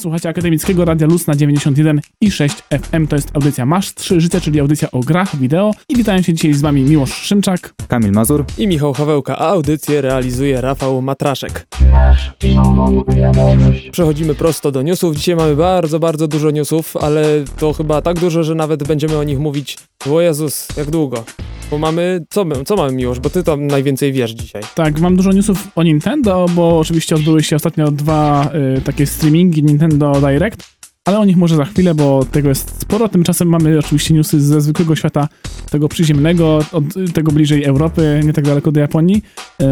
Słuchajcie Akademickiego Radia Luz na 91 i 6 FM. To jest audycja Masz 3 Życie, czyli audycja o grach, wideo. I witają się dzisiaj z wami Miłosz Szymczak. Kamil Mazur. i Michał Hawełka, a audycję realizuje Rafał Matraszek. Przechodzimy prosto do newsów. Dzisiaj mamy bardzo, bardzo dużo newsów, ale to chyba tak dużo, że nawet będziemy o nich mówić. O Jezus, jak długo. Bo mamy, co, co mamy Miłosz, bo ty tam najwięcej wiesz dzisiaj. Tak, mam dużo newsów o Nintendo, bo oczywiście odbyły się ostatnio dwa y, takie streamingi Nintendo Direct, ale o nich może za chwilę, bo tego jest sporo. Tymczasem mamy oczywiście newsy ze zwykłego świata, tego przyziemnego, od tego bliżej Europy, nie tak daleko do Japonii.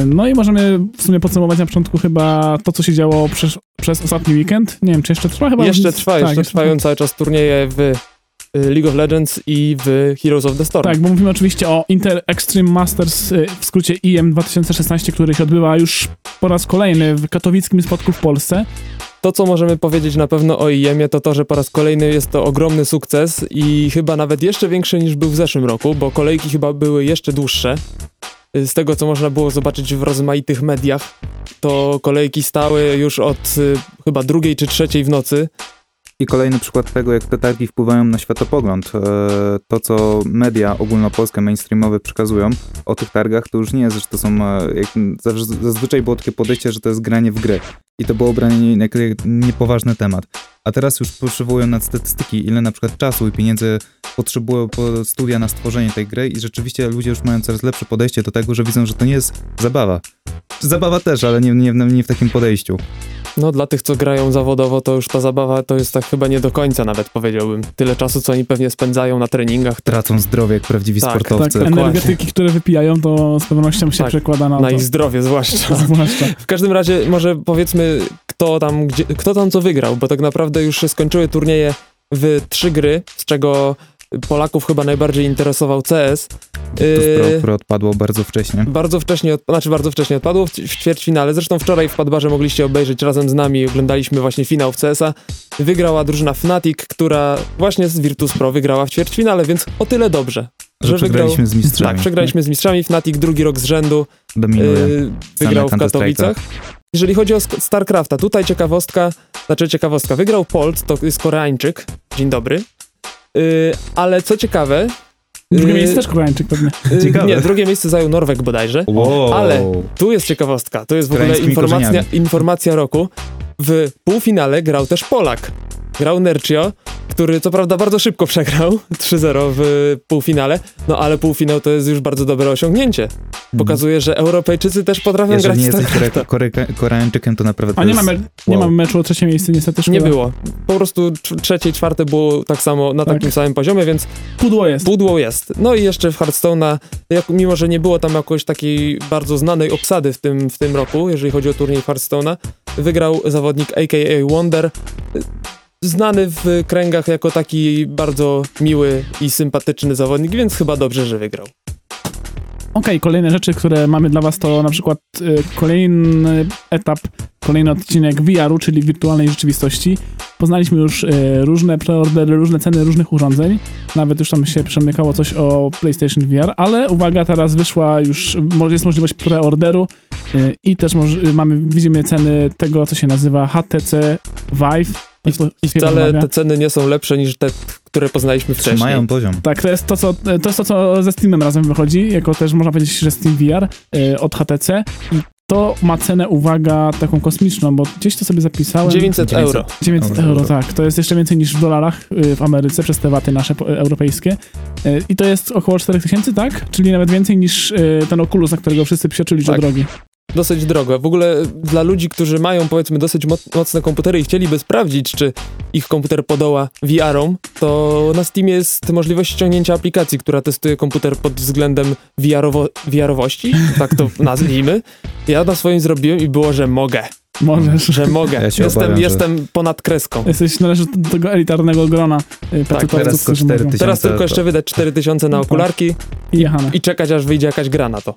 No i możemy w sumie podsumować na początku chyba to, co się działo przez, przez ostatni weekend. Nie wiem, czy jeszcze trwa chyba? jeszcze trwa, tak, jeszcze trwają cały czas turnieje w League of Legends i w Heroes of the Storm. Tak, bo mówimy oczywiście o Inter Extreme Masters, y, w skrócie IM 2016, który się odbywa już po raz kolejny w katowickim spotku w Polsce. To, co możemy powiedzieć na pewno o IEM-ie, to to, że po raz kolejny jest to ogromny sukces i chyba nawet jeszcze większy niż był w zeszłym roku, bo kolejki chyba były jeszcze dłuższe. Z tego, co można było zobaczyć w rozmaitych mediach, to kolejki stały już od y, chyba drugiej czy trzeciej w nocy. I kolejny przykład tego, jak te targi wpływają na światopogląd. E, To, co media ogólnopolskie, mainstreamowe przekazują o tych targach, to już nie jest, że to są, e, jak, zazwyczaj było takie podejście, że to jest granie w gry. I to było branie jak niepoważny temat. A teraz już przywołują na statystyki, ile na przykład czasu i pieniędzy potrzebują po studia na stworzenie tej gry i rzeczywiście ludzie już mają coraz lepsze podejście do tego, że widzą, że to nie jest zabawa. Zabawa też, ale nie, nie, nie w takim podejściu. No dla tych, co grają zawodowo, to już ta zabawa to jest tak chyba nie do końca nawet powiedziałbym. Tyle czasu, co oni pewnie spędzają na treningach, Tracą zdrowie jak prawdziwi Tak, Tak, sportowcy. dokładnie. energetyki, które wypijają, to z pewnością się Tak, przekłada na, na to. ich zdrowie zwłaszcza. Zwłaszcza. W każdym razie może powiedzmy, kto tam, gdzie, kto tam co wygrał, bo tak naprawdę już się skończyły turnieje w trzy gry, z czego Polaków chyba najbardziej interesował CS. To Yy, pro, pro odpadło bardzo wcześnie. Bardzo wcześnie, od- znaczy bardzo wcześnie odpadło w, w ćwierćfinale. Zresztą wczoraj w Padbarze mogliście obejrzeć razem z nami, oglądaliśmy właśnie finał w CS-a. Wygrała drużyna Fnatic, która właśnie z Virtus Pro wygrała w ćwierćfinale, więc o tyle dobrze. Że przegraliśmy z mistrzami. Tak, przegraliśmy z mistrzami. Fnatic drugi rok z rzędu Dominuje. yy, wygrał w. Katowicach. Jeżeli chodzi o StarCrafta, tutaj ciekawostka, znaczy ciekawostka, wygrał Polt, to jest Koreańczyk, dzień dobry. Yy, ale co ciekawe... Drugie yy, miejsce też Koreańczyk pewnie. yy, Ciekawe. Nie, drugie miejsce zajął Norweg bodajże. Wow. ale- Tu jest ciekawostka, to jest w ogóle informacja, informacja roku. W półfinale grał też Polak. Grał Nercio, który co prawda bardzo szybko przegrał 3-0 w półfinale, no ale półfinał to jest już bardzo dobre osiągnięcie. Pokazuje, że Europejczycy też potrafią Mhm. Jeżeli grać nie jesteś. Kore, Kore, Koreańczykiem, to naprawdę A nie jest... mamy, nie wow. mamy meczu o trzecie miejsce, niestety szkoda. Nie było. Po prostu tr- trzecie i czwarte było tak samo, na Tak. takim samym poziomie, więc Pudło jest. Pudło jest. No i jeszcze w Hearthstone'a, jak, mimo że nie było tam jakoś takiej bardzo znanej obsady w tym, w tym roku, jeżeli chodzi o turniej Hearthstone'a, wygrał zawodnik AKA Wonder, znany w kręgach jako taki bardzo miły i sympatyczny zawodnik, więc chyba dobrze, że wygrał. Okej, kolejne rzeczy, które mamy dla was to na przykład y, kolejny etap, kolejny odcinek VR-u, czyli wirtualnej rzeczywistości. Poznaliśmy już y, różne preordery, różne ceny różnych urządzeń. Nawet już tam się przemykało coś o PlayStation VR, ale uwaga, teraz wyszła już, jest możliwość preorderu y, i też mamy, widzimy ceny tego, co się nazywa HTC Vive. I, I wcale te ceny nie są lepsze niż te, które poznaliśmy wcześniej. Trzymają poziom. Tak, to jest to, co, to jest to, co ze Steamem razem wychodzi, jako też można powiedzieć, że Steam VR y, od HTC i to ma cenę, uwaga, taką kosmiczną, bo gdzieś to sobie zapisałem. 900 euro. 900 euro. euro, tak. To jest jeszcze więcej niż w dolarach y, w Ameryce przez te waty nasze europejskie. I to jest około 4000, tak? Czyli nawet więcej niż ten Oculus, na którego wszyscy psioczyli, że Tak. drogi. Dosyć drogo. W ogóle dla ludzi, którzy mają powiedzmy dosyć moc- mocne komputery i chcieliby sprawdzić, czy ich komputer podoła VR-om, to na Steamie jest możliwość ściągnięcia aplikacji, która testuje komputer pod względem VR-owo- VR-owości, tak to nazwijmy. Ja na swoim zrobiłem i było, że mogę, Możesz. że mogę. Ja jestem, obawiam, że- jestem ponad kreską. Jesteś, należysz do tego elitarnego grona y, facetowców, teraz to którzy mówią. 4000. Teraz tylko to- jeszcze wydać 4000 na tak. okularki I i czekać, aż wyjdzie jakaś gra na to.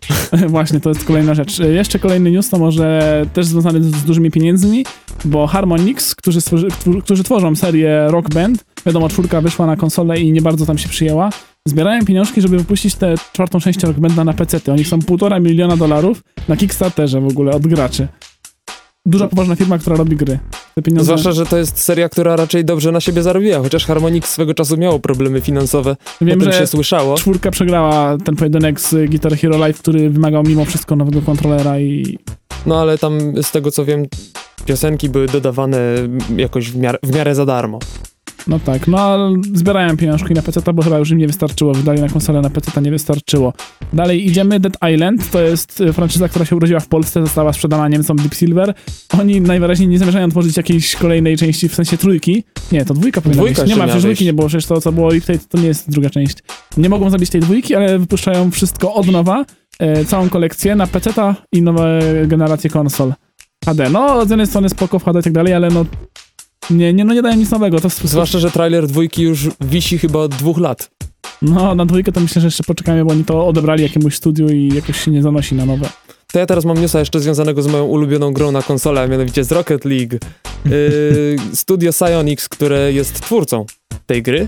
Właśnie, to jest kolejna rzecz. E, Jeszcze kolejny news to może też związany z, z dużymi pieniędzmi, bo Harmonix, którzy, stworzy, którzy, którzy tworzą serię Rock Band, wiadomo, czwórka wyszła na konsolę i nie bardzo tam się przyjęła, zbierają pieniążki, żeby wypuścić tę czwartą część Rock Banda na PC. Oni są półtora miliona dolarów na Kickstarterze w ogóle od graczy. Duża, poważna firma, która robi gry. te pieniądze... Zwłaszcza, że to jest seria, która raczej dobrze na siebie zarobiła, chociaż Harmonix swego czasu miało problemy finansowe, Wiem, o tym że się słyszało. czwórka przegrała ten pojedynek z Guitar Hero Live, który wymagał mimo wszystko nowego kontrolera i No ale tam z tego co wiem, piosenki były dodawane jakoś w miarę, w miarę za darmo. No tak, no ale zbierają pieniążki na PC, bo chyba już im nie wystarczyło, wydali na konsolę na PC, nie wystarczyło. Dalej idziemy, Dead Island, to jest y, franczyza, która się urodziła w Polsce, została sprzedana Niemcom Deep Silver. Oni najwyraźniej nie zamierzają tworzyć jakiejś kolejnej części, w sensie trójki. Nie, to dwójka powinna Dwójka być. Nie ma, przecież dwójki nie było, przecież to, co było Riptide, to nie jest druga część. Nie mogą zabić tej dwójki, ale wypuszczają wszystko od nowa, e, całą kolekcję na PC i nowe generacje konsol. HD, no z jednej strony spoko w HD i tak dalej, ale no nie, nie, no nie dają nic nowego. To jest- Zwłaszcza, że trailer dwójki już wisi chyba od dwóch lat. No, na dwójkę to myślę, że jeszcze poczekamy, bo oni to odebrali jakiemuś studiu i jakoś się nie zanosi na nowe. To ja teraz mam newsa jeszcze związanego z moją ulubioną grą na konsolę, a mianowicie z Rocket League. Yy, studio Psyonix, które jest twórcą tej gry,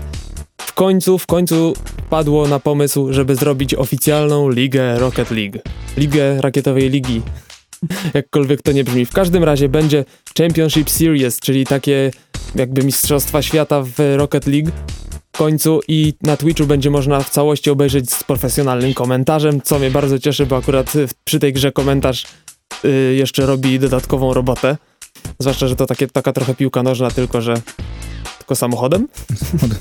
w końcu, w końcu padło na pomysł, żeby zrobić oficjalną ligę Rocket League. Ligę rakietowej ligi. Jakkolwiek to nie brzmi. W każdym razie będzie Championship Series, czyli takie jakby mistrzostwa świata w Rocket League w końcu i na Twitchu będzie można w całości obejrzeć z profesjonalnym komentarzem, co mnie bardzo cieszy, bo akurat przy tej grze komentarz y, jeszcze robi dodatkową robotę. Zwłaszcza, że to takie, taka trochę piłka nożna, tylko że tylko samochodem.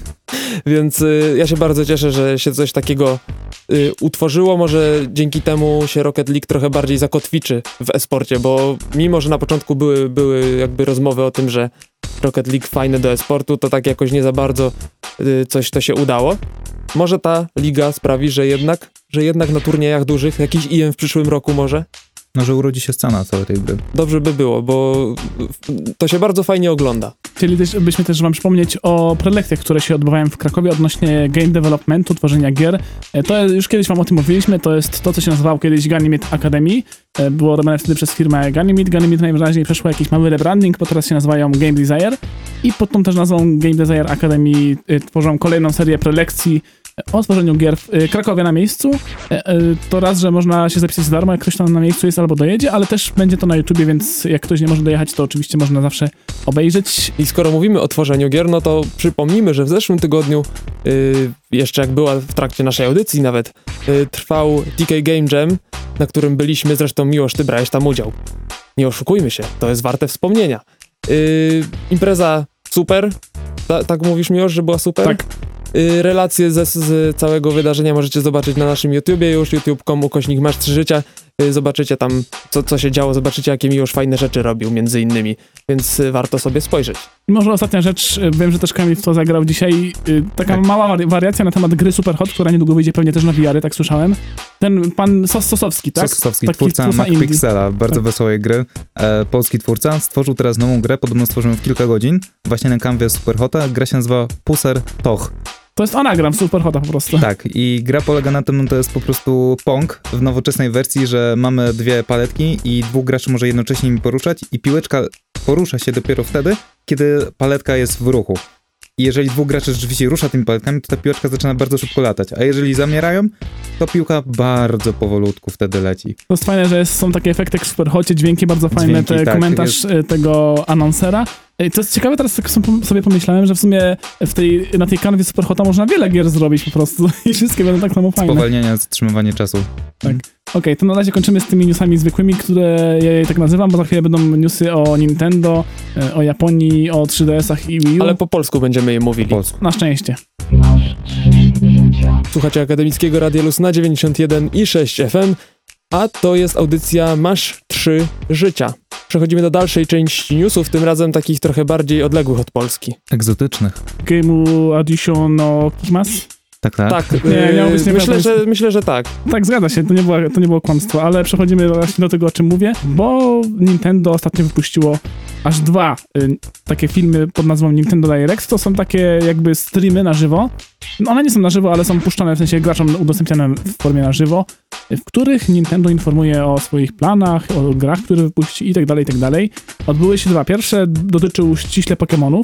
Więc y, ja się bardzo cieszę, że się coś takiego y, utworzyło. Może dzięki temu się Rocket League trochę bardziej zakotwiczy w esporcie, bo mimo, że na początku były, były jakby rozmowy o tym, że Rocket League fajne do esportu, to tak jakoś nie za bardzo y, coś to się udało. Może ta liga sprawi, że jednak, że jednak na turniejach dużych, jakiś IM w przyszłym roku może, No, że urodzi się scena całej tej gry. dobrze by było, bo to się bardzo fajnie ogląda. Chcieli też, byśmy też wam przypomnieć o prelekcjach, które się odbywają w Krakowie odnośnie game developmentu, tworzenia gier. E, To już kiedyś wam o tym mówiliśmy, to jest to, co się nazywało kiedyś Ganymede Academy. E, Było robione wtedy przez firmę Ganymede. Ganymede najwyraźniej przeszło jakiś mały rebranding, bo teraz się nazywają Game Desire. I pod tą też nazwą Game Desire Academy e, tworzą kolejną serię prelekcji o tworzeniu gier w e, Krakowie na miejscu. E, e, To raz, że można się zapisać za darmo, jak ktoś tam na miejscu jest albo dojedzie, ale też będzie to na YouTubie, więc jak ktoś nie może dojechać, to oczywiście można zawsze obejrzeć. I skoro mówimy o tworzeniu gier, no to przypomnijmy, że w zeszłym tygodniu, yy, jeszcze jak była w trakcie naszej audycji nawet, yy, trwał TK Game Jam, na którym byliśmy, zresztą Miłosz, ty brałeś tam udział. Nie oszukujmy się, to jest warte wspomnienia. Yy, impreza super, Ta, tak mówisz Miłosz, że była super? Tak. Y, relacje ze, z całego wydarzenia możecie zobaczyć na naszym YouTubie już, youtube.com ukośnik masz trzy życia. Y, Zobaczycie tam, co, co się działo, zobaczycie, jakie Miłosz fajne rzeczy robił, między innymi, więc y, warto sobie spojrzeć. I może ostatnia rzecz, wiem, że też Kamil w to zagrał dzisiaj, taka Tak. mała wari- wariacja na temat gry Superhot, która niedługo wyjdzie pewnie też na VR, tak słyszałem. Ten pan Sos Sosowski, tak? Sosowski, Taki twórca twórca. MacPixela, bardzo Tak. wesołej gry. E, polski twórca stworzył teraz nową grę, podobno stworzył ją w kilka godzin, właśnie na kanwie Superhota. Gra się nazywa Puser Toch. To jest anagram Superhota po prostu. Tak, i gra polega na tym, no to jest po prostu Pong w nowoczesnej wersji, że mamy dwie paletki i dwóch graczy może jednocześnie nimi poruszać i piłeczka porusza się dopiero wtedy, kiedy paletka jest w ruchu. I jeżeli dwóch graczy rzeczywiście rusza tymi paletkami, to ta piłeczka zaczyna bardzo szybko latać, a jeżeli zamierają, to piłka bardzo powolutku wtedy leci. To jest fajne, że jest, są takie efekty jak w Superhocie, dźwięki bardzo fajne, Dźwięki, te tak, komentarz y, tego anonsera. To jest ciekawe, teraz tak sobie- pomyślałem, że w sumie w tej, na tej kanwie Superhota można wiele gier zrobić po prostu i wszystkie będą tak samo fajne. Spowalnianie, zatrzymywanie czasu. Okej, to na razie kończymy z tymi newsami zwykłymi, które ja je tak nazywam, bo za chwilę będą newsy o Nintendo, y, o Japonii, o 3DS-ach i Wii U. Ale po polsku będziemy je mówili. Po polsku. Na szczęście. Słuchacie Akademickiego Radia Luz na 91 i 6 FM, a to jest audycja Masz 3 Życia. Przechodzimy do dalszej części newsów, tym razem takich trochę bardziej odległych od Polski. Egzotycznych. Gameu Addition no Kimas? Tak, tak. Tak, Nie, nie myślę, wiadomo. że, myślę, że tak. Tak, zgadza się, to nie, było, to nie było kłamstwo, ale przechodzimy właśnie do tego, o czym mówię, bo Nintendo ostatnio wypuściło aż dwa y, takie filmy pod nazwą Nintendo Direct. To są takie jakby streamy na żywo. No, one nie są na żywo, ale są puszczane, w sensie graczom udostępniane w formie na żywo, w których Nintendo informuje o swoich planach, o grach, które wypuści i tak dalej, i tak dalej. Odbyły się dwa. Pierwsze dotyczył ściśle Pokémonów.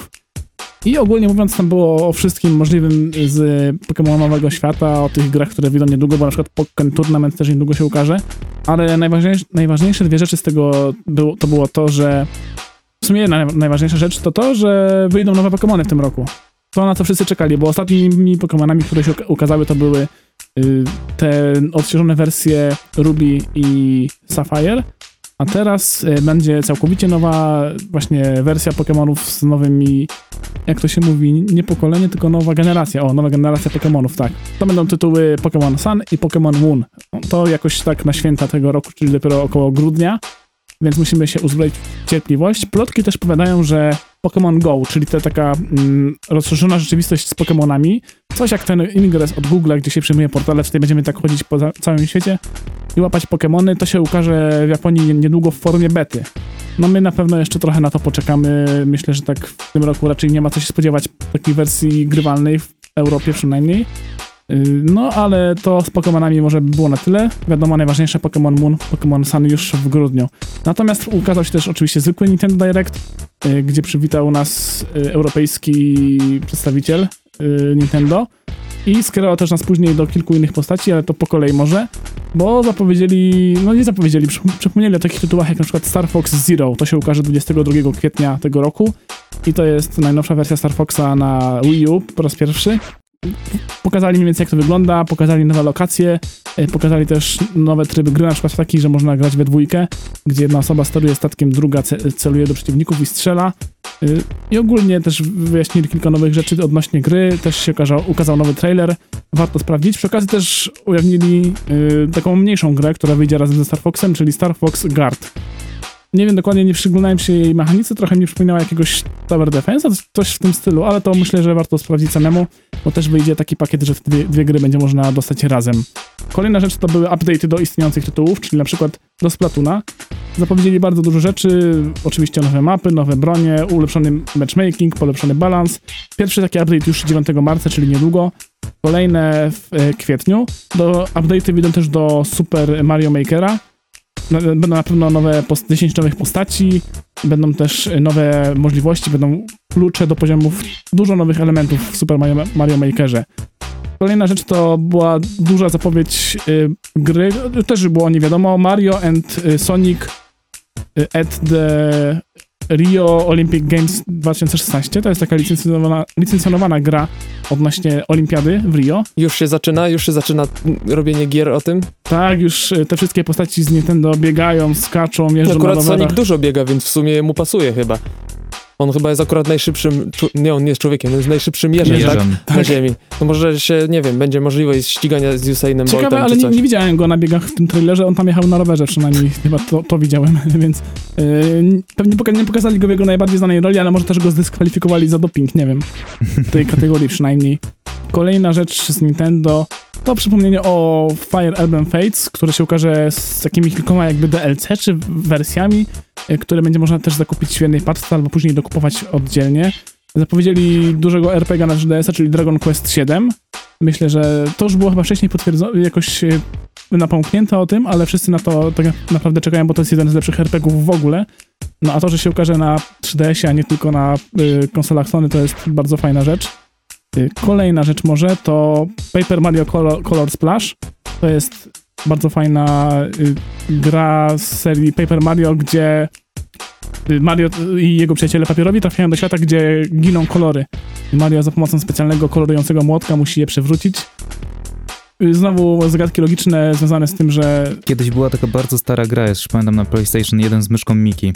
I ogólnie mówiąc, tam było o wszystkim możliwym z Pokemonowego świata, o tych grach, które wyjdą niedługo, bo na przykład Pokken Tournament też niedługo się ukaże. Ale najważniejsze, najważniejsze dwie rzeczy z tego było, to było to, że sumie jedna najważniejsza rzecz to to, że wyjdą nowe Pokémony w tym roku. To na co wszyscy czekali, bo ostatnimi Pokémonami, które się ukazały, to były y, te odświeżone wersje Ruby i Sapphire, a teraz y, będzie całkowicie nowa właśnie wersja Pokémonów z nowymi, jak to się mówi, nie pokolenie, tylko nowa generacja. O, nowa generacja Pokémonów, tak. To będą tytuły Pokémon Sun i Pokémon Moon. To jakoś tak na święta tego roku, czyli dopiero około grudnia więc musimy się uzbroić w cierpliwość. Plotki też powiadają, że Pokémon Go, czyli ta taka mm, rozszerzona rzeczywistość z Pokémonami, coś jak ten Ingress od Google, gdzie się przyjmuje portale, tutaj będziemy tak chodzić po całym świecie i łapać Pokémony, to się ukaże w Japonii niedługo w formie bety. No my na pewno jeszcze trochę na to poczekamy. Myślę, że tak w tym roku raczej nie ma co się spodziewać takiej wersji grywalnej w Europie przynajmniej. Y, no, ale to z Pokémonami może by było na tyle. Wiadomo, najważniejsze Pokémon Moon, Pokémon Sun już w grudniu. Natomiast ukazał się też oczywiście zwykły Nintendo Direct, y, gdzie przywitał nas y, europejski przedstawiciel Nintendo i skierował też nas później do kilku innych postaci, ale to po kolei może, bo zapowiedzieli, no nie zapowiedzieli, przypomnieli o takich tytułach jak na przykład Star Fox Zero, to się ukaże 22 kwietnia tego roku i to jest najnowsza wersja Star Foxa na Wii U po raz pierwszy pokazali mniej więcej jak to wygląda, pokazali nowe lokacje, e, pokazali też nowe tryby gry, na przykład taki, że można grać we dwójkę, gdzie jedna osoba steruje statkiem, druga celuje do przeciwników i strzela. E, I ogólnie też wyjaśnili kilka nowych rzeczy odnośnie gry, też się ukazał, ukazał nowy trailer, warto sprawdzić. Przy okazji też ujawnili y, taką mniejszą grę, która wyjdzie razem ze Star Foxem, czyli Star Fox Guard. Nie wiem dokładnie, nie przyglądałem się jej mechanice, trochę mi przypominała jakiegoś Tower Defense, coś w tym stylu, ale to myślę, że warto sprawdzić samemu, bo też wyjdzie taki pakiet, że dwie, dwie gry będzie można dostać razem. Kolejna rzecz to były update'y do istniejących tytułów, czyli na przykład do Splatuna. Zapowiedzieli bardzo dużo rzeczy, oczywiście nowe mapy, nowe bronie, ulepszony matchmaking, polepszony balans. Pierwszy taki update już 9 marca, czyli niedługo. Kolejne w e, kwietniu. Do update'y wyjdą też do Super Mario Makera Będą na pewno nowe 10 nowych postaci, będą też nowe możliwości, będą klucze do poziomów, dużo nowych elementów w Super Mario, Mario Makerze. Kolejna rzecz to była duża zapowiedź y, gry, też było nie wiadomo, Mario and y, Sonic y, at the Rio Olympic Games 2016. To jest taka licencjonowana, licencjonowana gra odnośnie olimpiady w Rio. Już się zaczyna, już się zaczyna robienie gier o tym? Tak, już e, te wszystkie postaci z Nintendo biegają, skaczą, jeżdżą Akurat na Sonic dużo biega, więc w sumie mu pasuje chyba. On chyba jest akurat najszybszym, nie, on nie jest człowiekiem, on jest najszybszym jeżem, tak? tak? Na ziemi. To może się, nie wiem, będzie możliwość ścigania z Usainem Ciekawe, Boltem ale nie, nie, widziałem go na biegach w tym trailerze, on tam jechał na rowerze przynajmniej, chyba to, to widziałem, więc yy, pewnie poka nie pokazali go w jego najbardziej znanej roli, ale może też go zdyskwalifikowali za doping, nie wiem, w tej kategorii przynajmniej. Kolejna rzecz z Nintendo to przypomnienie o Fire Emblem Fates, które się ukaże z takimi kilkoma jakby DLC czy wersjami, które będzie można też zakupić w jednej paczce albo później dokupować oddzielnie. Zapowiedzieli dużego RPG na 3DS-a, czyli Dragon Quest 7. Myślę, że to już było chyba wcześniej potwierdzone, jakoś e, napomknięte o tym, ale wszyscy na to tak naprawdę czekają, bo to jest jeden z lepszych RPGów w ogóle. No a to, że się ukaże na 3DS-ie, a nie tylko na y, konsolach Sony, to jest bardzo fajna rzecz. Y, kolejna rzecz może to Paper Mario Color, Color Splash. To jest bardzo fajna y, gra z serii Paper Mario, gdzie y, Mario i jego przyjaciele papierowi trafiają do świata, gdzie giną kolory. I Mario za pomocą specjalnego kolorującego młotka musi je przewrócić. Znowu zagadki logiczne związane z tym, że... Kiedyś była taka bardzo stara gra, jeszcze pamiętam na PlayStation 1 z myszką Miki.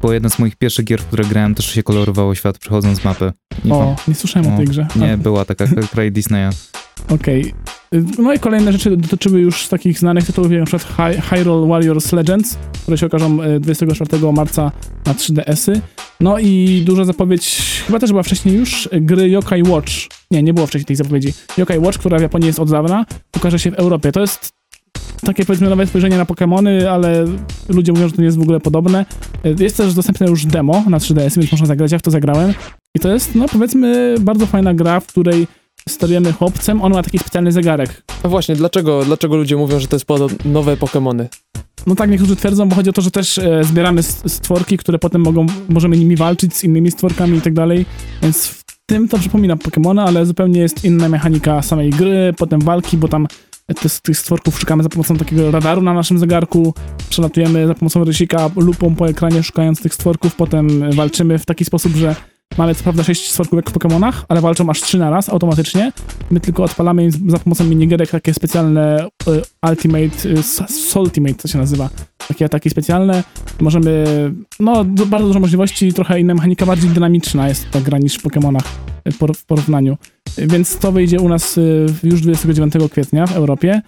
Było jeden z moich pierwszych gier, w które grałem, też się kolorowało świat przechodząc mapy. Nie o, nie słyszałem o, o tej grze. Nie, była taka kraj Disneya. Okej. Okay. No i kolejne rzeczy dotyczyły już takich znanych tytułów, jak na przykład Hyrule Warriors Legends, które się okażą 24 e, marca na 3DS-y. No i duża zapowiedź, chyba też była wcześniej już, gry Yokai Watch. Nie, nie było wcześniej tej zapowiedzi. Yokai Watch, która w Japonii jest od dawna, ukaże się w Europie. To jest takie powiedzmy nowe spojrzenie na Pokémony, ale ludzie mówią, że to nie jest w ogóle podobne. Jest też dostępne już demo na 3DS, więc można zagrać, ja w to zagrałem. I to jest, no powiedzmy, bardzo fajna gra, w której sterujemy chłopcem, on ma taki specjalny zegarek. A właśnie, dlaczego, dlaczego ludzie mówią, że to jest nowe Pokémony? No tak, niektórzy twierdzą, bo chodzi o to, że też e, zbieramy stworki, które potem mogą, możemy nimi walczyć z innymi stworkami i tak dalej, więc w tym to przypomina Pokémona, ale zupełnie jest inna mechanika samej gry, potem walki, bo tam te, tych stworków szukamy za pomocą takiego radaru na naszym zegarku, przelatujemy za pomocą rysika lupą po ekranie szukając tych stworków, potem walczymy w taki sposób, że mamy co prawda 6 stworków jak w Pokémonach, ale walczą aż 3 na raz automatycznie. My tylko odpalamy za pomocą minigierek takie specjalne y, Ultimate, y, to się nazywa. Takie ataki specjalne. Możemy, no bardzo dużo możliwości, trochę inna mechanika, bardziej dynamiczna jest ta gra niż w Pokémonach w porównaniu. Więc to wyjdzie u nas y, już 29 kwietnia w Europie.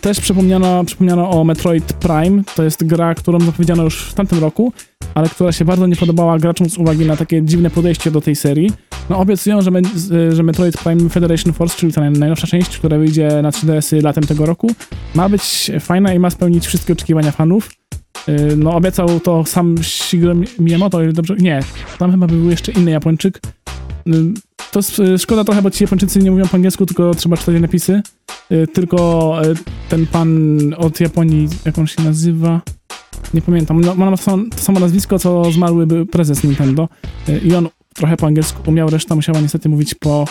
Też przypomniano, przypomniano o Metroid Prime. To jest gra, którą zapowiedziano już w tamtym roku, ale która się bardzo nie podobała graczom z uwagi na takie dziwne podejście do tej serii. No obiecują, że, że Metroid Prime Federation Force, czyli ta najnowsza część, która wyjdzie na 3DS-y latem tego roku, ma być fajna i ma spełnić wszystkie oczekiwania fanów. No obiecał to sam Shigeru Miyamoto, dobrze, nie, tam chyba był jeszcze inny Japończyk, to szkoda trochę, bo ci Japończycy nie mówią po angielsku, tylko trzeba czytać napisy. Y, tylko y, ten pan od Japonii, jak on się nazywa? Nie pamiętam. No, ma to samo, nazwisko, co zmarły prezes Nintendo. Y, I on trochę po angielsku umiał, reszta musiała niestety mówić po,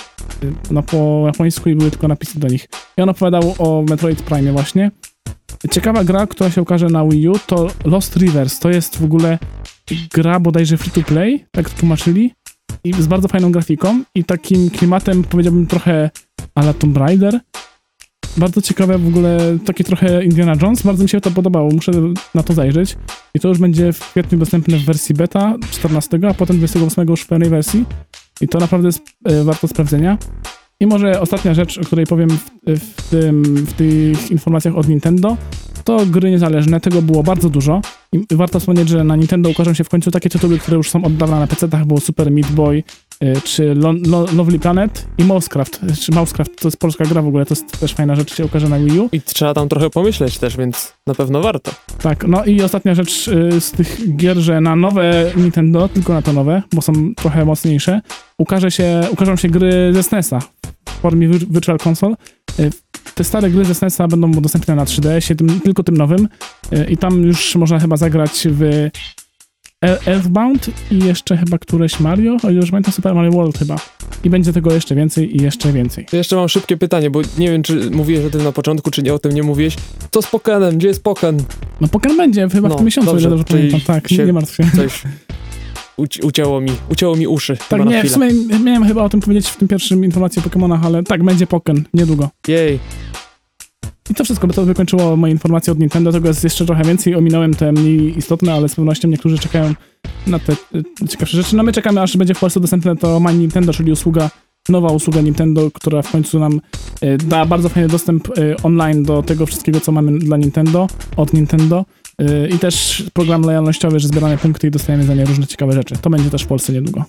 no, po japońsku i były tylko napisy do nich. I on opowiadał o Metroid Prime właśnie. Ciekawa gra, która się ukaże na Wii U, to Lost Rivers. To jest w ogóle gra bodajże free to play, tak tłumaczyli i z bardzo fajną grafiką i takim klimatem, powiedziałbym, trochę ala Tomb Raider. Bardzo ciekawe w ogóle, takie trochę Indiana Jones. Bardzo mi się to podobało, muszę na to zajrzeć. I to już będzie w kwietniu dostępne w wersji beta 14, a potem 28 już w pełnej wersji. I to naprawdę jest e, warto sprawdzenia. I może ostatnia rzecz, o której powiem w, w, tym, w tych informacjach od Nintendo, to gry niezależne. Tego było bardzo dużo. I warto wspomnieć, że na Nintendo ukażą się w końcu takie tytuły, które już są od dawna na PC-tach, było Super Meat Boy, czy Lo Lo Lovely Planet i Mousecraft. Czy Mousecraft to jest polska gra w ogóle, to jest też fajna rzecz, się ukaże na Wii U. I trzeba tam trochę pomyśleć też, więc na pewno warto. Tak, no i ostatnia rzecz y, z tych gier, że na nowe Nintendo, tylko na to nowe, bo są trochę mocniejsze, ukaże się, ukażą się gry ze SNES-a w formie Virtual Console. Te stare gry ze SNES-a będą dostępne na 3DS, tym, tylko tym nowym i tam już można chyba zagrać w Earthbound i jeszcze chyba któreś Mario, o ile już pamiętam Super Mario World chyba. I będzie tego jeszcze więcej i jeszcze więcej. Jeszcze mam szybkie pytanie, bo nie wiem, czy mówiłeś o tym na początku, czy nie o tym nie mówiłeś. Co z Pokenem? Gdzie jest Poken? No Poken będzie chyba no, w tym miesiącu, dobrze, dobrze pamiętam. Tak, nie, nie martw się. Coś ucięło mi, ucięło mi uszy. Tak, nie, w sumie miałem chyba o tym powiedzieć w tym pierwszym informacji o Pokémonach, ale tak, będzie Pokken, niedługo. Jej. I to wszystko, bo to wykończyło moje informacje od Nintendo, tego jest jeszcze trochę więcej, ominąłem te mniej istotne, ale z pewnością niektórzy czekają na te y, ciekawsze rzeczy. No my czekamy, aż będzie w Polsce dostępne to My Nintendo, czyli usługa, nowa usługa Nintendo, która w końcu nam y, da bardzo fajny dostęp y, online do tego wszystkiego, co mamy dla Nintendo, od Nintendo. I też program lojalnościowy, że zbieramy punkty i dostajemy za nie różne ciekawe rzeczy. To będzie też w Polsce niedługo.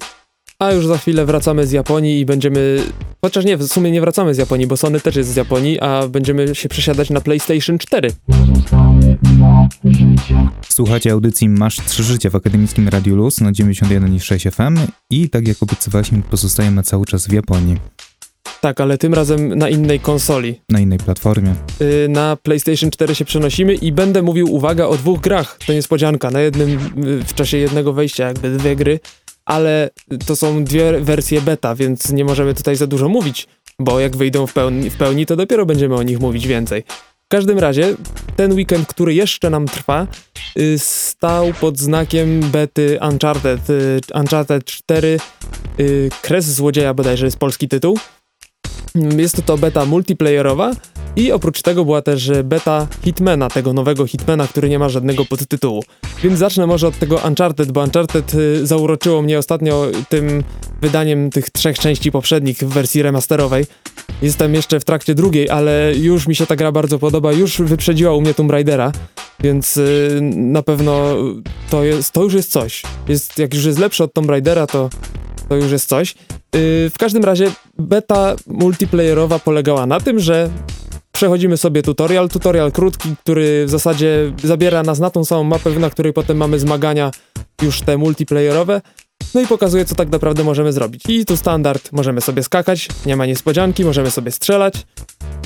A już za chwilę wracamy z Japonii i będziemy. Chociaż nie, w sumie nie wracamy z Japonii, bo Sony też jest z Japonii, a będziemy się przesiadać na PlayStation 4. Słuchacie audycji Masz 3 życie w akademickim Radiu Luz na 91,6 FM i tak jak obiecywaliśmy, pozostajemy cały czas w Japonii. Tak, ale tym razem na innej konsoli. Na innej platformie. Yy, na PlayStation 4 się przenosimy i będę mówił, uwaga, o dwóch grach. To niespodzianka. Na jednym, yy, w czasie jednego wejścia jakby dwie gry, ale to są dwie wersje beta, więc nie możemy tutaj za dużo mówić, bo jak wyjdą w pełni, w pełni to dopiero będziemy o nich mówić więcej. W każdym razie, ten weekend, który jeszcze nam trwa, yy, stał pod znakiem bety Uncharted. Yy, Uncharted 4, yy, Kres Złodzieja bodajże jest polski tytuł. Jest to, to beta multiplayerowa i oprócz tego była też beta Hitmana, tego nowego Hitmana, który nie ma żadnego podtytułu. Więc zacznę może od tego Uncharted, bo Uncharted y, zauroczyło mnie ostatnio tym wydaniem tych trzech części poprzednich w wersji remasterowej. Jestem jeszcze w trakcie drugiej, ale już mi się ta gra bardzo podoba, już wyprzedziła u mnie Tomb Raidera, więc yy, na pewno to, jest, to już jest coś. Jest, jak już jest lepszy od Tomb Raidera, to to już jest coś. Yy, w każdym razie beta multiplayerowa polegała na tym, że przechodzimy sobie tutorial, tutorial krótki, który w zasadzie zabiera nas na tą samą mapę, na której potem mamy zmagania już te multiplayerowe, no i pokazuje, co tak naprawdę możemy zrobić. I tu standard, możemy sobie skakać, nie ma niespodzianki, możemy sobie strzelać,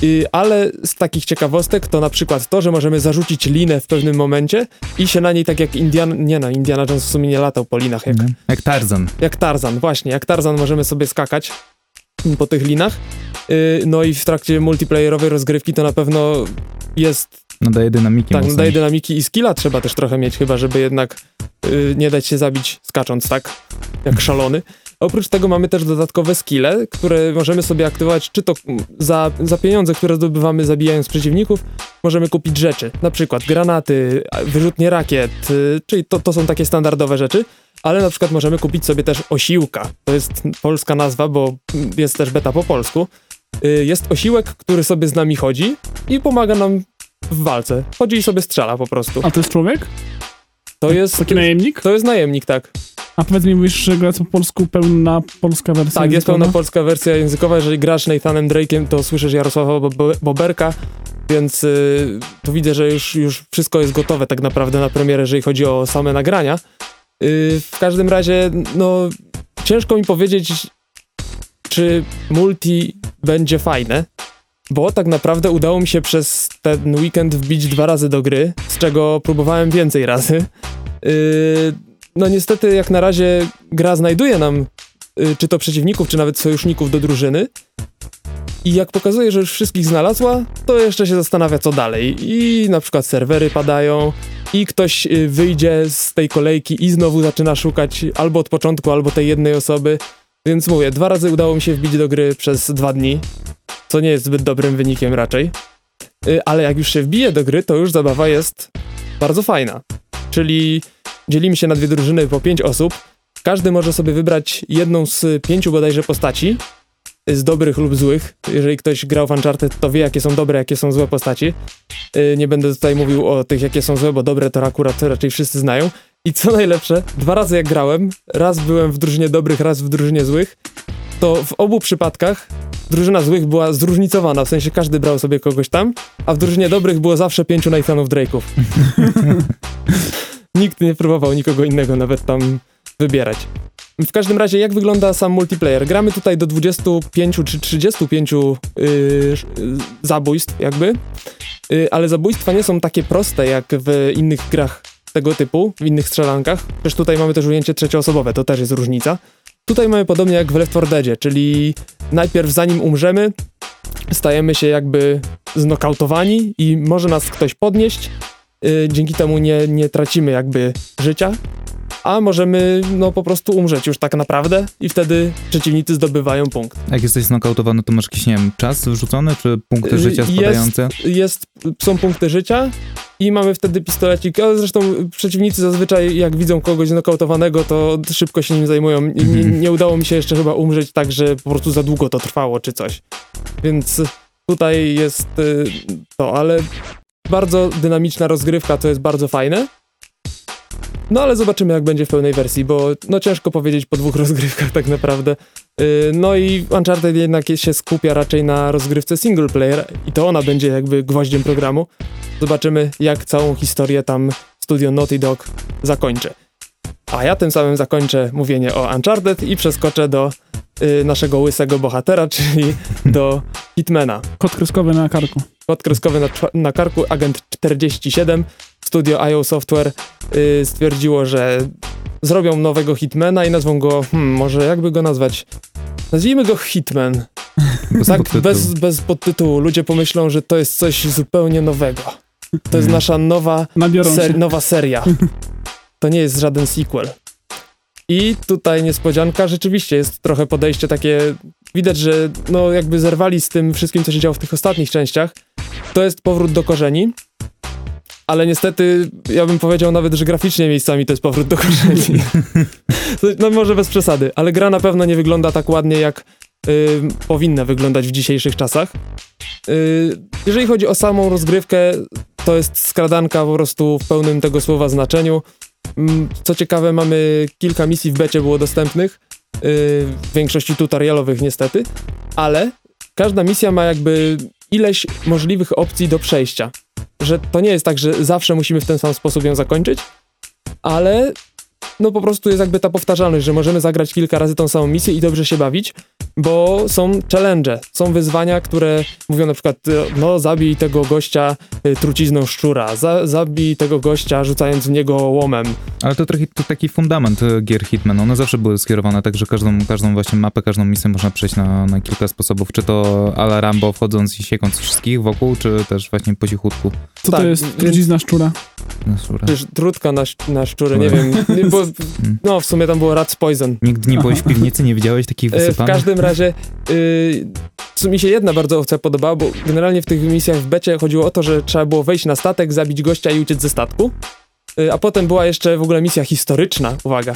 yy, ale z takich ciekawostek to na przykład to, że możemy zarzucić linę w pewnym momencie i się na niej tak jak Indiana, nie no, Indiana Jones w sumie nie latał po linach. Jak, jak Tarzan. Jak Tarzan, właśnie, jak Tarzan możemy sobie skakać po tych linach. Y, no i w trakcie multiplayerowej rozgrywki to na pewno jest Nadaje dynamiki tak, mocnej. daje dynamiki i skilla trzeba też trochę mieć, chyba żeby jednak y, nie dać się zabić skacząc, tak? Jak szalony. Oprócz tego mamy też dodatkowe skille, które możemy sobie aktywować, czy to za, za pieniądze, które zdobywamy zabijając przeciwników, możemy kupić rzeczy, na przykład granaty, wyrzutnie rakiet, y, czyli to, to są takie standardowe rzeczy, ale na przykład możemy kupić sobie też osiłka. To jest polska nazwa, bo jest też beta po polsku. Y, Jest osiłek, który sobie z nami chodzi i pomaga nam w walce. Chodzi i sobie strzela po prostu. A to jest człowiek? To jest, Taki najemnik? to jest najemnik, tak. A powiedz mi, mówisz, że gra po polsku pełna polska wersja Tak, jest językowa? pełna polska wersja językowa. Jeżeli grasz Nathanem Drake'iem, to słyszysz Jarosława Bo- Bo- Boberka, więc y, tu widzę, że już, już wszystko jest gotowe tak naprawdę na premierę, jeżeli chodzi o same nagrania. Y, w każdym razie, no, ciężko mi powiedzieć, czy multi będzie fajne, bo tak naprawdę udało mi się przez ten weekend wbić dwa razy do gry, z czego próbowałem więcej razy. Y, no niestety, jak na razie gra znajduje nam y, czy to przeciwników, czy nawet sojuszników do drużyny. I jak pokazuje, że już wszystkich znalazła, to jeszcze się zastanawia, co dalej. I na przykład serwery padają, i ktoś y, wyjdzie z tej kolejki i znowu zaczyna szukać albo od początku, albo tej jednej osoby. Więc mówię, dwa razy udało mi się wbić do gry przez dwa dni, co nie jest zbyt dobrym wynikiem raczej. Y, Ale jak już się wbije do gry, to już zabawa jest bardzo fajna. Czyli dzielimy się na dwie drużyny po pięć osób. Każdy może sobie wybrać jedną z pięciu bodajże postaci, z dobrych lub złych. Jeżeli ktoś grał w Uncharted, to wie, jakie są dobre, jakie są złe postaci. Yy, Nie będę tutaj mówił o tych, jakie są złe, bo dobre to akurat raczej wszyscy znają. I co najlepsze, dwa razy jak grałem, raz byłem w drużynie dobrych, raz w drużynie złych, to w obu przypadkach drużyna złych była zróżnicowana, w sensie każdy brał sobie kogoś tam, a w drużynie dobrych było zawsze pięciu Nathanów Drake'ów. Nikt nie próbował nikogo innego nawet tam wybierać. W każdym razie, jak wygląda sam multiplayer? Gramy tutaj do 25 czy 35 yy, yy, zabójstw, jakby, yy, ale zabójstwa nie są takie proste jak w innych grach tego typu, w innych strzelankach. Przecież tutaj mamy też ujęcie trzecioosobowe, to też jest różnica. Tutaj mamy podobnie jak w Left 4 Deadzie, czyli najpierw zanim umrzemy, stajemy się jakby znokautowani i może nas ktoś podnieść. Yy, dzięki temu nie, nie tracimy jakby życia, a możemy no po prostu umrzeć już tak naprawdę i wtedy przeciwnicy zdobywają punkt. Jak jesteś znokautowany, to masz jakiś, nie wiem, czas wrzucony, czy punkty Y, życia jest- spadające? Jest, są punkty życia i mamy wtedy pistolecik, ale zresztą przeciwnicy zazwyczaj jak widzą kogoś znokautowanego, to szybko się nim zajmują. Nie, nie, nie udało mi się jeszcze chyba umrzeć tak, że po prostu za długo to trwało czy coś. Więc tutaj jest y, to, ale bardzo dynamiczna rozgrywka, to jest bardzo fajne. No ale zobaczymy jak będzie w pełnej wersji, bo no ciężko powiedzieć po dwóch rozgrywkach tak naprawdę. Yy, No i Uncharted jednak się skupia raczej na rozgrywce single player i to ona będzie jakby gwoździem programu. Zobaczymy jak całą historię tam studio Naughty Dog zakończy. A ja tym samym zakończę mówienie o Uncharted i przeskoczę do yy, naszego łysego bohatera, czyli do Hitmana. Kod kreskowy na karku. Kod kreskowy na, na karku, agent 47, studio IO Software y, stwierdziło, że zrobią nowego Hitmana i nazwą go, hmm, może jakby go nazwać? Nazwijmy go Hitman. Bez Tak, podtytułu. bez, bez podtytułu. Ludzie pomyślą, że to jest coś zupełnie nowego. To jest nasza nowa, ser, nowa seria. To nie jest żaden sequel. I tutaj niespodzianka, rzeczywiście jest trochę podejście takie, widać, że no jakby zerwali z tym wszystkim, co się działo w tych ostatnich częściach. To jest powrót do korzeni, ale niestety ja bym powiedział nawet, że graficznie miejscami to jest powrót do korzeni. To- no może bez przesady, ale gra na pewno nie wygląda tak ładnie, jak y, powinna wyglądać w dzisiejszych czasach. Y, jeżeli chodzi o samą rozgrywkę, to jest skradanka po prostu w pełnym tego słowa znaczeniu. Mm, Co ciekawe, mamy kilka misji w becie było dostępnych, yy, w większości tutorialowych niestety, ale każda misja ma jakby ileś możliwych opcji do przejścia. Że to nie jest tak, że zawsze musimy w ten sam sposób ją zakończyć, ale no po prostu jest jakby ta powtarzalność, że możemy zagrać kilka razy tą samą misję i dobrze się bawić. bo są challenge, są wyzwania, które mówią na przykład, y, no zabij tego gościa y, trucizną szczura, za, zabij tego gościa rzucając w niego łomem. Ale to, trochę, to taki fundament e, gier Hitman. One zawsze były skierowane tak, że każdą, każdą właśnie mapę, każdą misję można przejść na, na kilka sposobów. Czy to ala Rambo wchodząc i siekąc wszystkich wokół, czy też właśnie po cichutku. Co Tak, to jest trucizna szczura? Na szurę. Przecież trutka na, na szczury, nie wiem, bo, no w sumie tam było Rat's Poison. Nigdy nie byłeś w piwnicy, nie widziałeś takich E, W wysypanych? każdym razie, y, co mi się jedna bardzo opcja podobała, bo generalnie w tych misjach w becie chodziło o to, że trzeba było wejść na statek, zabić gościa i uciec ze statku. Y, A potem była jeszcze w ogóle misja historyczna, uwaga,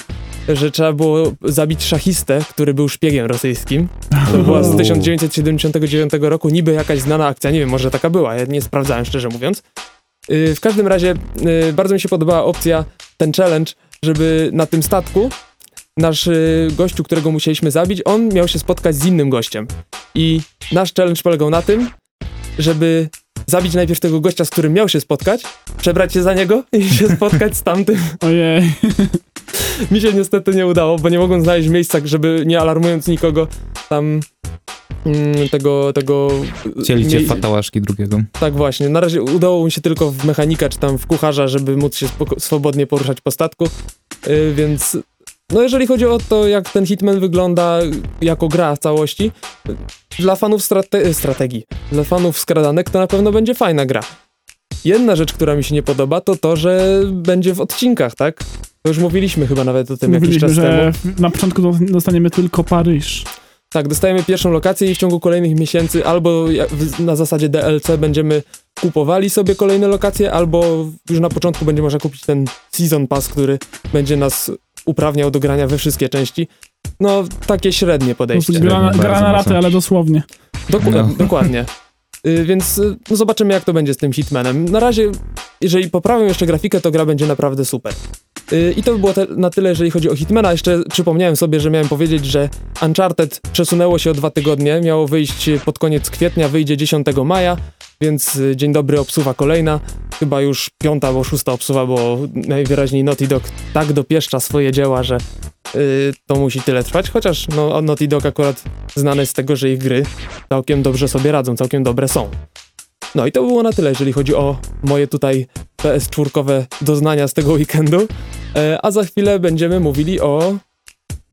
że trzeba było zabić szachistę, który był szpiegiem rosyjskim. To była z 1979 roku, niby jakaś znana akcja, nie wiem, może taka była, ja nie sprawdzałem szczerze mówiąc. Y, W każdym razie y, bardzo mi się podobała opcja, ten challenge, żeby na tym statku nasz y, gościu, którego musieliśmy zabić, on miał się spotkać z innym gościem. I nasz challenge polegał na tym, żeby zabić najpierw tego gościa, z którym miał się spotkać, przebrać się za niego i się spotkać z tamtym. Ojej. Mi się niestety nie udało, bo nie mogłem znaleźć miejsca, żeby nie alarmując nikogo tam tego, tego... Chcieli cię mie- fatałaszki drugiego. Tak właśnie. Na razie udało mi się tylko w mechanika czy tam w kucharza, żeby móc się swobodnie poruszać po statku, yy, więc no jeżeli chodzi o to, jak ten Hitman wygląda jako gra w całości, y, dla fanów strate- strategii, dla fanów skradanek to na pewno będzie fajna gra. Jedna rzecz, która mi się nie podoba, to to, że będzie w odcinkach, tak? To już mówiliśmy chyba nawet o tym jakiś Mówiliśmy, czas temu. że w- na początku do- dostaniemy tylko Paryż. Tak, dostajemy pierwszą lokację i w ciągu kolejnych miesięcy albo na zasadzie DLC będziemy kupowali sobie kolejne lokacje, albo już na początku będzie można kupić ten Season Pass, który będzie nas uprawniał do grania we wszystkie części. No, takie średnie podejście. gra, na- Bardzo gra na raty, ale dosłownie. Doku- No. Dokładnie. Y, Więc y, no zobaczymy, jak to będzie z tym Hitmanem. Na razie, jeżeli poprawią jeszcze grafikę, to gra będzie naprawdę super. Y, I to by było na tyle, jeżeli chodzi o Hitmana. Jeszcze przypomniałem sobie, że miałem powiedzieć, że Uncharted przesunęło się o dwa tygodnie. Miało wyjść pod koniec kwietnia, wyjdzie 10 maja, więc y, dzień dobry, obsuwa kolejna. Chyba już piąta albo szósta obsuwa, bo najwyraźniej Naughty Dog tak dopieszcza swoje dzieła, że y, to musi tyle trwać. Chociaż no, Naughty Dog akurat znany z tego, że ich gry całkiem dobrze sobie radzą, całkiem dobre są. No i to było na tyle, jeżeli chodzi o moje tutaj PS4 doznania z tego weekendu. E, a za chwilę będziemy mówili o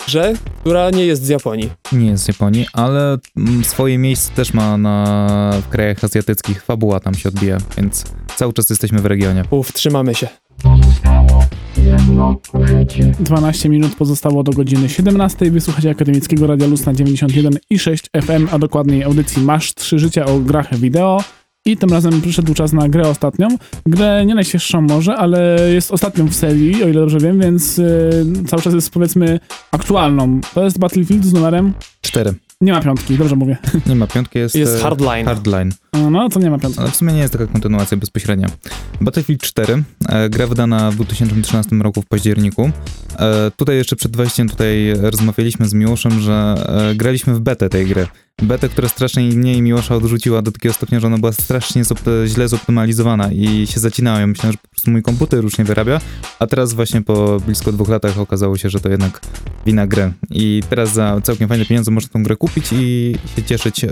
grze, która nie jest z Japonii. Nie jest z Japonii, ale mm, swoje miejsce też ma na w krajach azjatyckich. Fabuła tam się odbija, więc cały czas jesteśmy w regionie. Uf, trzymamy się. 12 minut pozostało do godziny 17. Wysłuchacie Akademickiego Radia Luz na 91 i 6 FM, a dokładniej audycji Masz 3 życia o grach wideo. I tym razem przyszedł czas na grę ostatnią. Grę nie najświeższą może, ale jest ostatnią w serii, o ile dobrze wiem, więc yy, cały czas jest powiedzmy aktualną. To jest Battlefield z numerem... Cztery. Nie ma piątki, dobrze mówię. Nie ma piątki, jest, Jest e, Hardline. Hardline. No, to nie ma piątki. Ale w sumie nie jest taka kontynuacja bezpośrednia. Battlefield 4, e, gra wydana w 2013 roku w październiku. E, tutaj jeszcze przed wejściem tutaj rozmawialiśmy z Miłoszem, że e, graliśmy w betę tej gry. Betę, która strasznie mnie i Miłosza odrzuciła do takiego stopnia, że ona była strasznie zop- źle zoptymalizowana i się zacinałem. Myślałem, że po prostu mój komputer już nie wyrabia, a teraz właśnie po blisko dwóch latach okazało się, że to jednak wina gry. I teraz za całkiem fajne pieniądze można tą grę kupić i się cieszyć e,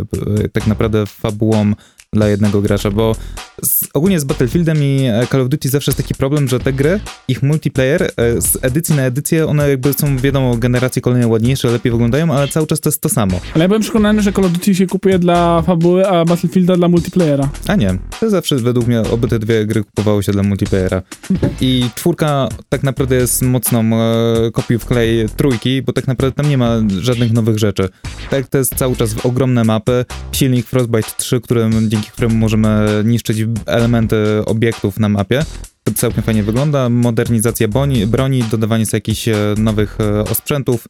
tak naprawdę fabułą dla jednego gracza, bo z, ogólnie z Battlefieldem i e, Call of Duty zawsze jest taki problem, że te gry, ich multiplayer e, z edycji na edycję, one jakby są, wiadomo, generacje kolejne ładniejsze, lepiej wyglądają, ale cały czas to jest to samo. Ale ja byłem przekonany, że Call of Duty się kupuje dla fabuły, a Battlefielda dla multiplayera. A nie, to zawsze według mnie oby te dwie gry kupowały się dla multiplayera. I czwórka tak naprawdę jest mocną e, kopią w klej trójki, bo tak naprawdę tam nie ma żadnych nowych rzeczy. Tak, to jest cały czas ogromne mapy, silnik Frostbite 3, którym, dzięki któremu możemy niszczyć elementy obiektów na mapie. Całkiem fajnie wygląda. Modernizacja broni, broni dodawanie sobie jakichś e, nowych e, osprzętów,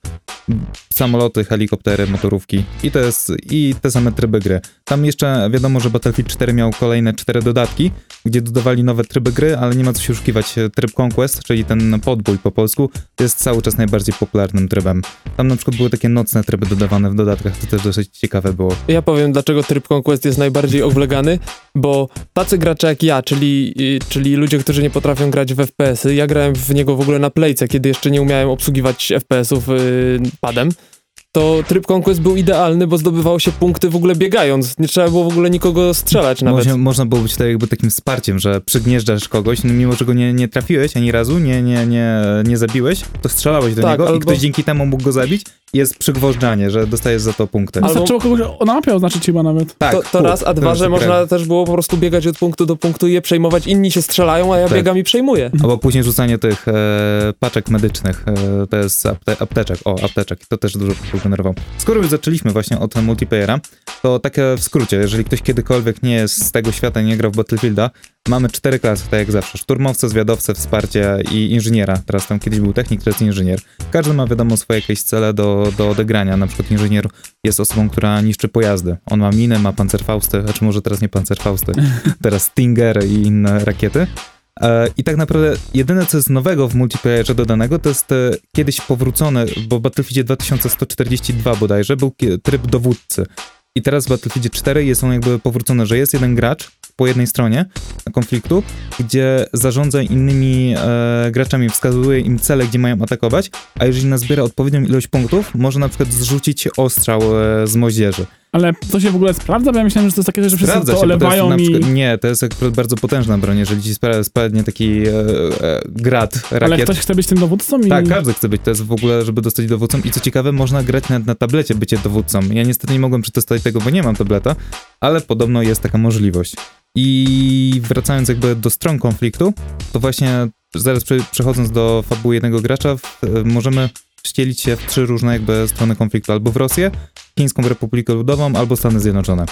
samoloty, helikoptery, motorówki i jest i te same tryby gry. Tam jeszcze wiadomo, że Battlefield 4 miał kolejne cztery dodatki, gdzie dodawali nowe tryby gry, ale nie ma co się oszukiwać. Tryb Conquest, czyli ten podbój po polsku, jest cały czas najbardziej popularnym trybem. Tam na przykład były takie nocne tryby dodawane w dodatkach, to też dosyć ciekawe było. Ja powiem, dlaczego tryb Conquest jest najbardziej oblegany, bo tacy gracze jak ja, czyli, y, czyli ludzie, którzy nie potrafią grać w FPS-y, ja grałem w niego w ogóle na playce, kiedy jeszcze nie umiałem obsługiwać FPS-ów y, padem, to tryb Conquest był idealny, bo zdobywało się punkty w ogóle biegając. Nie trzeba było w ogóle nikogo strzelać nawet. Można, można było być tutaj jakby takim wsparciem, że przygnieżdżasz kogoś, no mimo że go nie, nie trafiłeś ani razu, nie, nie, nie, nie zabiłeś, to strzelałeś do Tak, niego i albo- ktoś dzięki temu mógł go zabić i jest przygwożdżanie, że dostajesz za to punkty. Albo- Wystarczyło kogoś na mapie oznaczyć chyba nawet. tak, to, to raz, a dwa, że można też było po prostu biegać od punktu do punktu i je przejmować. Inni się strzelają, a ja Tak. biegam i przejmuję. Albo później rzucanie tych e, paczek medycznych, e, to jest apte, apteczek, o, apteczek, to też dużo generował. Skoro już zaczęliśmy właśnie od multiplayera, to takie w skrócie, jeżeli ktoś kiedykolwiek nie jest z tego świata, nie grał w Battlefielda, mamy cztery klasy, tak jak zawsze, szturmowce, zwiadowcę, wsparcie i inżyniera. Teraz tam kiedyś był technik, teraz inżynier. Każdy ma wiadomo swoje jakieś cele do, do odegrania, na przykład inżynier jest osobą, która niszczy pojazdy. On ma minę, ma pancerfausty, znaczy może teraz nie pancerfausty, teraz Stinger i inne rakiety. E, I tak naprawdę jedyne, co jest nowego w multiplayerze dodanego, to jest e, kiedyś powrócony, bo w Battlefieldzie 2142 bodajże był tryb dowódcy. I teraz w Battlefieldzie 4 jest on jakby powrócony, że jest jeden gracz po jednej stronie konfliktu, gdzie zarządza innymi e, graczami, wskazuje im cele, gdzie mają atakować, a jeżeli nazbiera odpowiednią ilość punktów, może na przykład zrzucić ostrzał e, z moździerzy. Ale to się w ogóle sprawdza, bo ja myślałem, że to jest takie, że wszyscy Sprawdza to się, to olewają na i... przykład, Nie, to jest akurat bardzo potężna broń, jeżeli ci spadnie taki e, e, grad Ale rakiet. ktoś chce być tym dowódcą i... Tak, każdy chce być, to jest w ogóle, żeby dostać dowódcą i co ciekawe, można grać na, na tablecie bycie dowódcą. Ja niestety nie mogłem przetestować tego, bo nie mam tableta, ale podobno jest taka możliwość. I wracając jakby do stron konfliktu, to właśnie zaraz prze, przechodząc do fabuły jednego gracza, możemy wcielić się w trzy różne jakby strony konfliktu, albo w Rosję, Chińską Republikę Ludową, albo Stany Zjednoczone.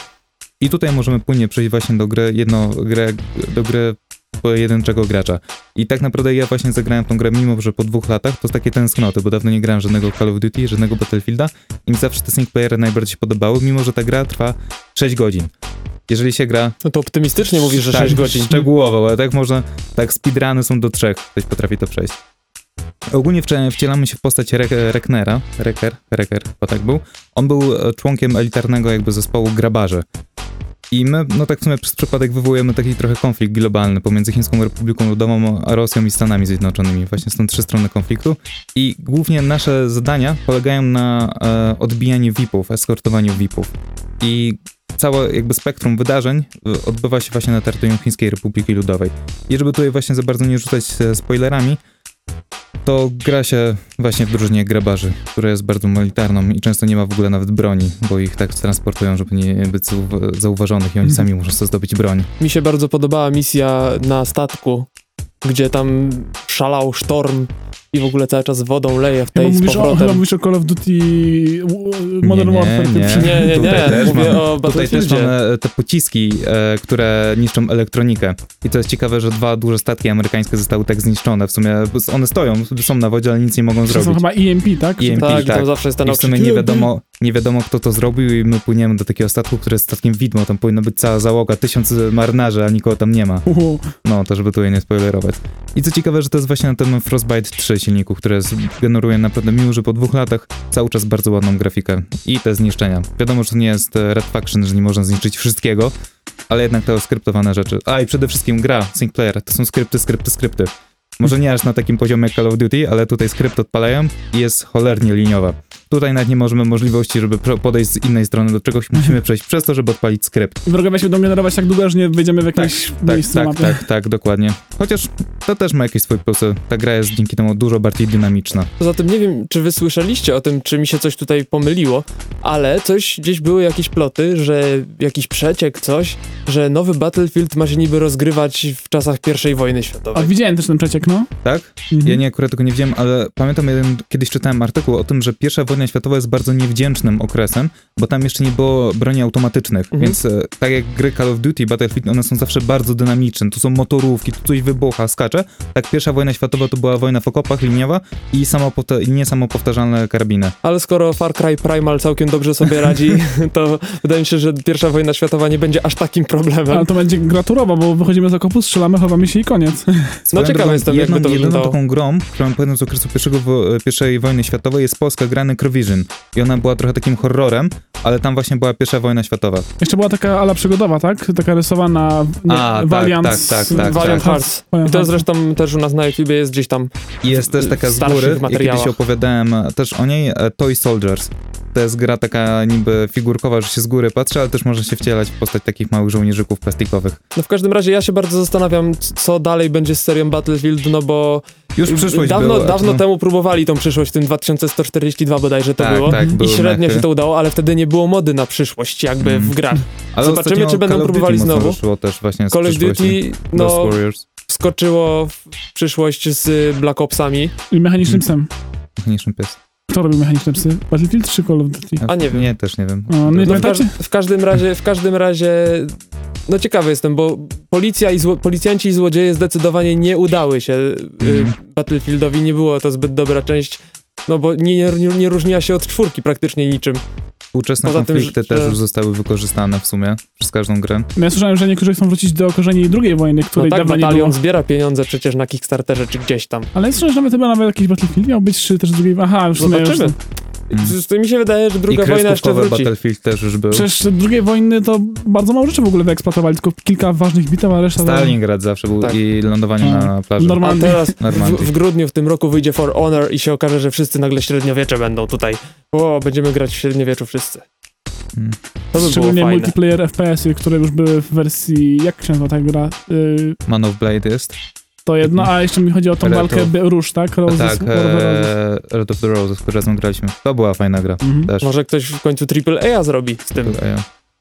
I tutaj możemy płynnie przejść właśnie do gry, jedno, grę, do gry pojedynczego gracza. I tak naprawdę ja właśnie zagrałem tą grę, mimo że po dwóch latach, to takie tęsknoty, bo dawno nie grałem żadnego Call of Duty, żadnego Battlefielda i mi zawsze te single playery najbardziej się podobały, mimo że ta gra trwa 6 godzin. Jeżeli się gra No to optymistycznie mówisz, że tak, 6 godzin. Szczegółowo, ale tak można, tak speedruny są do trzech, ktoś potrafi to przejść. Ogólnie wcielamy się w postać Re- Reknera, Reker, Reker, bo tak był. On był e, członkiem elitarnego jakby zespołu grabarzy. I my, no tak w sumie przez przypadek wywołujemy taki trochę konflikt globalny pomiędzy Chińską Republiką Ludową, a Rosją i Stanami Zjednoczonymi. Właśnie są trzy strony konfliktu. I głównie nasze zadania polegają na e, odbijaniu VIP-ów, eskortowaniu VIP-ów. I całe jakby spektrum wydarzeń y, odbywa się właśnie na terytorium Chińskiej Republiki Ludowej. I żeby tutaj właśnie za bardzo nie rzucać e, spoilerami, to gra się właśnie w drużynie grabarzy, która jest bardzo militarną i często nie ma w ogóle nawet broni, bo ich tak transportują, żeby nie być zauwa- zauważonych i oni sami muszą sobie zdobyć broń. Mi się bardzo podobała misja na statku, gdzie tam szalał sztorm i w ogóle cały czas wodą leje w Chyba tej z mówisz, o, mówisz o Call of Duty w- Modern nie, Warfare. nie, Nie, nie, Tutaj nie, też mówię mamy- o Tutaj też mamy te pociski, e, które niszczą elektronikę. I to jest ciekawe, że dwa duże statki amerykańskie zostały tak zniszczone. W sumie one stoją, są na wodzie, ale nic nie mogą To są zrobić. chyba EMP, tak? EMP, Tak, i tak. tam zawsze jest ten I w sumie nie wiadomo, nie wiadomo, kto to zrobił i my płyniemy do takiego statku, który jest statkiem widmo. Tam powinna być cała załoga, tysiąc marynarzy, a nikogo tam nie ma. No, to żeby tutaj nie spoilerować. I co ciekawe, że to jest właśnie na tym Frostbite 3 silniku, który jest, generuje naprawdę miło, że po dwóch latach cały czas bardzo ładną grafikę i te zniszczenia. Wiadomo, że to nie jest e, Red Faction, że nie można zniszczyć wszystkiego, ale jednak te skryptowane rzeczy. A i przede wszystkim gra, single player, to są skrypty, skrypty, skrypty. Może nie aż na takim poziomie jak Call of Duty, ale tutaj skrypt odpalają i jest cholernie liniowa. Tutaj nawet nie możemy możliwości, żeby podejść z innej strony do czegoś, musimy przejść przez to, żeby odpalić skrypt. I wrogowie się będą generować tak długo, aż nie wejdziemy w jakieś Tak, miejsce na tak, mapie. tak, tak, dokładnie. Chociaż to też ma jakieś swoje plusy. Ta gra jest dzięki temu dużo bardziej dynamiczna. Poza tym nie wiem, czy wy słyszeliście o tym, czy mi się coś tutaj pomyliło, ale coś, gdzieś były jakieś ploty, że jakiś przeciek, coś, że nowy Battlefield ma się niby rozgrywać w czasach I wojny A światowej. widziałem też ten przeciek, no. Tak? Mhm. Ja nie akurat tego nie widziałem, ale pamiętam jeden, kiedyś czytałem artykuł o tym, że pierwsza wojna światowa jest bardzo niewdzięcznym okresem, bo tam jeszcze nie było broni automatycznych, Mhm. więc e, tak jak gry Call of Duty, Battlefield, one są zawsze bardzo dynamiczne, tu są motorówki, tu coś wybucha, skacze, tak pierwsza wojna światowa to była wojna w okopach, liniowa i, samopowta- i nie samopowtarzalne karabiny. Ale skoro Far Cry Primal całkiem dobrze sobie radzi, to wydaje mi się, że pierwsza wojna światowa nie będzie aż takim problemem. Ale to będzie graturowa, bo wychodzimy z okopu, strzelamy, chowamy się i koniec. Swoją ciekawy jestem, jakby jedną, to jedyną taką grą, którą pamiętam z okresu pierwszego, pierwszej wojny światowej jest polska gra Necrovision. I ona była trochę takim horrorem ale tam właśnie była pierwsza wojna światowa. Jeszcze była taka ala przygodowa, tak? Taka rysowana nie, A, tak, Valiant, tak, tak, tak, Valiant tak. Hearts. I to zresztą też u nas na YouTubie jest gdzieś tam. I jest też taka z góry, ja kiedyś opowiadałem też o niej, e, Toy Soldiers. To jest gra taka niby figurkowa, że się z góry patrzy, ale też można się wcielać w postać takich małych żołnierzyków plastikowych. No w każdym razie ja się bardzo zastanawiam, co dalej będzie z serią Battlefield, no bo Już przyszłość dawno, była, dawno no. temu próbowali tą przyszłość, w tym 2142 bodajże to Tak, było. tak, I średnio mechy. się to udało, ale wtedy nie było mody na przyszłość jakby Mm. w grach. Ale Zobaczymy, czy będą próbowali znowu. też właśnie z Call of. Duty, no, skoczyło w przyszłość z Black Opsami. I mechanicznym psem. mechaniczny pies. Kto robił mechaniczne psy? Battlefield czy Call of Duty? A nie wiem. Nie, też nie wiem. O, no No w, każ- w każdym razie, w każdym razie, no ciekawy jestem, bo policja i policjanci i złodzieje zdecydowanie nie udały się y, Mhm. Battlefieldowi, nie było to zbyt dobra część, no bo nie, nie, nie różniła się od czwórki praktycznie niczym. Współczesne Poza tym, konflikty że- też już zostały wykorzystane w sumie przez każdą grę. No ja słyszałem, że niektórzy chcą wrócić do korzeni II wojny, No której tak, dawno nie było. batalion zbiera pieniądze przecież na Kickstarterze czy gdzieś tam. Ale słyszałem, że nawet chyba nawet jakiś Battlefield miał być, czy też drugiej... Aha, już w sumie już... To mi się wydaje, że druga I wojna jeszcze wróci. Battlefield też już był. Przecież drugiej wojny to bardzo mało rzeczy w ogóle wyeksploatowali, tylko kilka ważnych bitew, a reszta... Stalingrad zawsze był Tak. i lądowanie A, na plaży. normal- A Normandii. teraz w, Normandii. w grudniu w tym roku wyjdzie For Honor i się okaże, że wszyscy nagle średniowiecze będą tutaj. O, będziemy grać w średniowieczu wszyscy. Mm. To by było Szczególnie fajne. multiplayer FPS-y, które już były w wersji... Jak się nazywa ta gra? Y, Man of Blade jest. To jedno, a jeszcze mi chodzi o tą Retro. walkę by- róż, tak? Roses, tak, of e, Red of the Roses, które razem graliśmy. To była fajna gra. Mhm. Też. Może ktoś w końcu AAA zrobi z tym.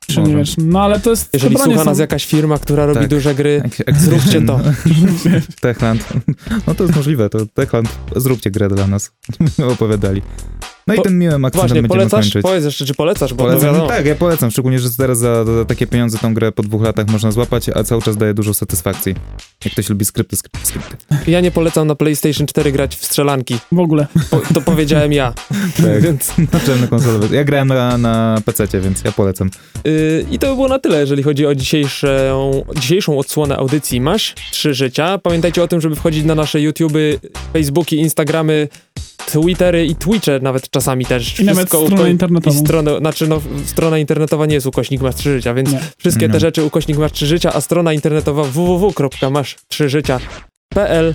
Czy nie wiesz. No ale to jest... Jeżeli słucha są- nas jakaś firma, która robi Tak. duże gry, zróbcie to. Techland. No to jest możliwe, to Techland, zróbcie grę dla nas. Opowiadali. No i Po- tym miłym akcentem Właśnie, będziemy polecasz? kończyć. Powiedz jeszcze, czy polecasz, bo Polecam, tak, ja polecam, szczególnie, że teraz za, za takie pieniądze tą grę po dwóch latach można złapać, a cały czas daje dużo satysfakcji. Jak ktoś lubi skrypty, skrypty, skrypty. Ja nie polecam na PlayStation 4 grać w strzelanki. W ogóle. Po, to powiedziałem ja. Tak. Więc, Naczelny konsolowy. Ja grałem na, na PC, więc ja polecam. yy, I to by było na tyle, jeżeli chodzi o dzisiejszą, dzisiejszą odsłonę audycji Masz Trzy Życia. Pamiętajcie o tym, żeby wchodzić na nasze YouTuby, Facebooki, Instagramy, Twittery i Twitche nawet czasami też. I nawet Wszystko stronę uko- internetową. I stronę, znaczy no, strona internetowa nie jest ukośnik masz trzy życia, więc Nie. wszystkie te No. rzeczy ukośnik masz trzy życia, a strona internetowa www.masz3życia.pl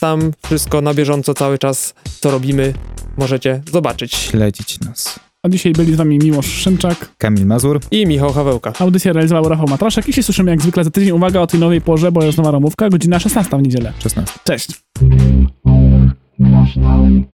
tam wszystko na bieżąco cały czas, co robimy, możecie zobaczyć. Śledzić nas. A dzisiaj byli z wami Miłosz Szymczak. Kamil Mazur. I Michał Hawełka. Audycję realizował Rafał Matraszek i się słyszymy jak zwykle za tydzień. Uwaga o tej nowej porze, bo jest nowa ramówka, godzina 16 w niedzielę. 16. Cześć. nationally